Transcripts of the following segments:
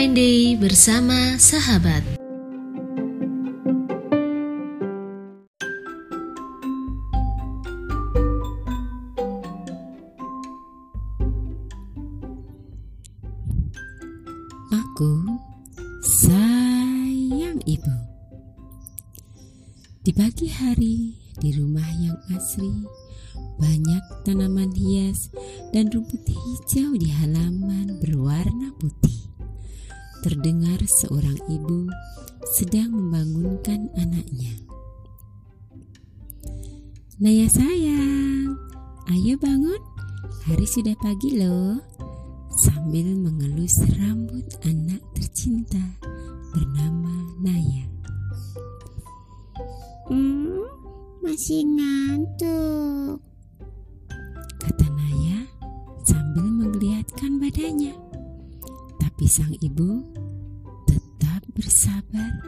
Fine Day bersama sahabat. Aku sayang ibu. Di pagi hari di rumah yang asri, banyak tanaman hias dan rumput hijau di halaman berwarna putih. Terdengar seorang ibu sedang membangunkan anaknya. Naya sayang, ayo bangun. Hari sudah pagi loh sambil mengelus rambut anak tercinta bernama Naya. Hmm, masih ngantuk. Kata Naya sambil menggeliatkan badannya. Tapi sang ibu bersabar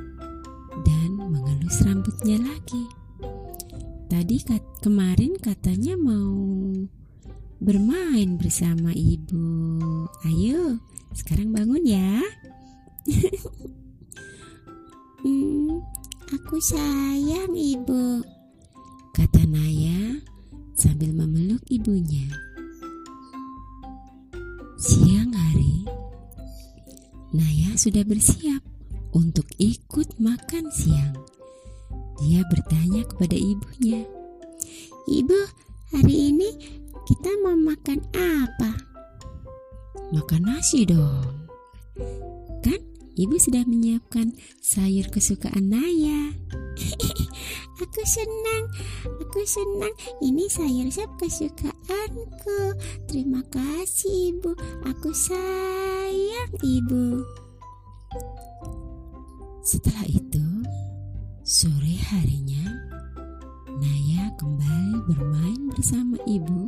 dan mengelus rambutnya lagi. Tadi kat kemarin katanya mau bermain bersama ibu. Ayo, sekarang bangun ya. Hmm, aku sayang ibu. Kata Naya sambil memeluk ibunya. Siang hari, Naya sudah bersiap untuk ikut makan siang. Dia bertanya kepada ibunya, Ibu, hari ini kita mau makan apa? "Makan nasi dong." Kan ibu sudah menyiapkan sayur kesukaan Naya. Aku senang, aku senang. Ini sayur sop kesukaanku. Terima kasih ibu. Aku sayang ibu. Setelah itu, sore harinya, Naya kembali bermain bersama ibu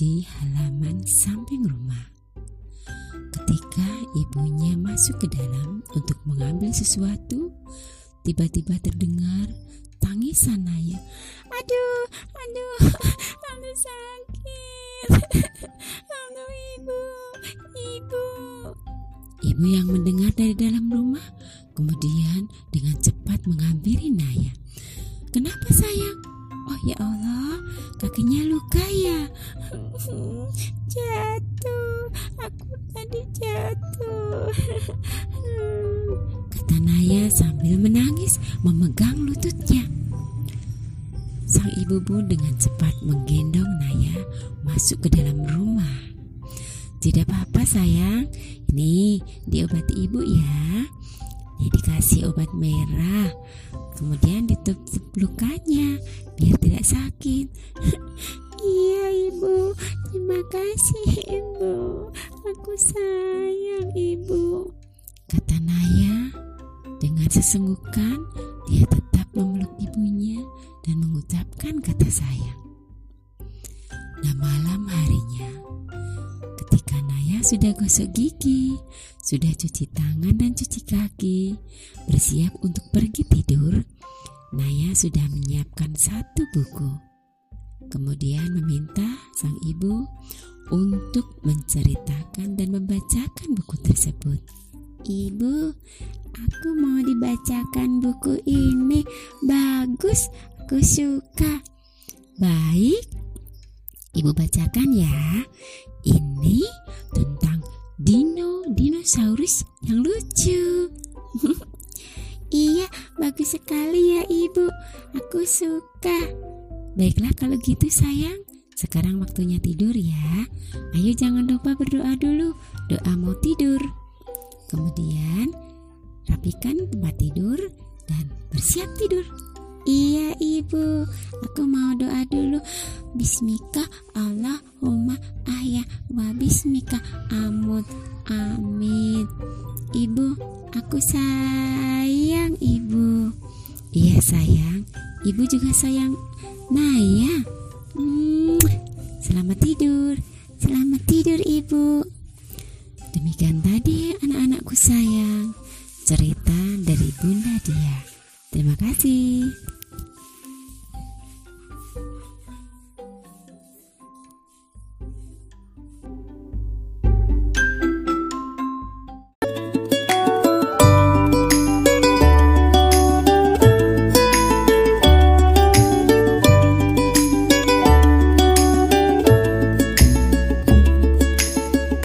di halaman samping rumah. Ketika ibunya masuk ke dalam untuk mengambil sesuatu, tiba-tiba terdengar tangisan Naya. Aduh, aduh, aduh sakit. Aduh ibu, ibu. Ibu yang mendengar dari dalam rumah, kemudian dengan cepat menghampiri Naya. Kenapa sayang? Oh ya Allah, kakinya luka ya. Jatuh, aku tadi jatuh. Kata Naya sambil menangis memegang lututnya. Sang ibu pun dengan cepat menggendong Naya masuk ke dalam rumah. Tidak apa-apa sayang, ini diobati ibu ya. Ini dikasih obat merah, kemudian ditutup lukanya biar tidak sakit. Iya ibu, terima kasih ibu. Aku sayang ibu. Kata Naya dengan sesenggukan dia tetap memeluk ibunya dan mengucapkan kata sayang. Nah malam harinya sudah gosok gigi, sudah cuci tangan dan cuci kaki, bersiap untuk pergi tidur, Naya sudah menyiapkan satu buku. Kemudian meminta sang ibu untuk menceritakan dan membacakan buku tersebut. Ibu, aku mau dibacakan buku ini. Bagus, aku suka. Baik, ibu bacakan ya. Ini tentang dino dinosaurus yang lucu. Iya, bagus sekali ya ibu. Aku suka. Baiklah kalau gitu sayang. Sekarang waktunya tidur ya. Ayo jangan lupa berdoa dulu. Doa mau tidur. Kemudian rapikan tempat tidur dan bersiap tidur. Iya ibu, aku mau doa dulu. Bismika Allahumma ahya wa bismika amut. Amin. Ibu, aku sayang ibu. Iya sayang, ibu juga sayang Naya. Hmm, Selamat tidur. selamat tidur ibu. Demikian tadi anak-anakku sayang cerita dari Bunda Dia. Terima kasih.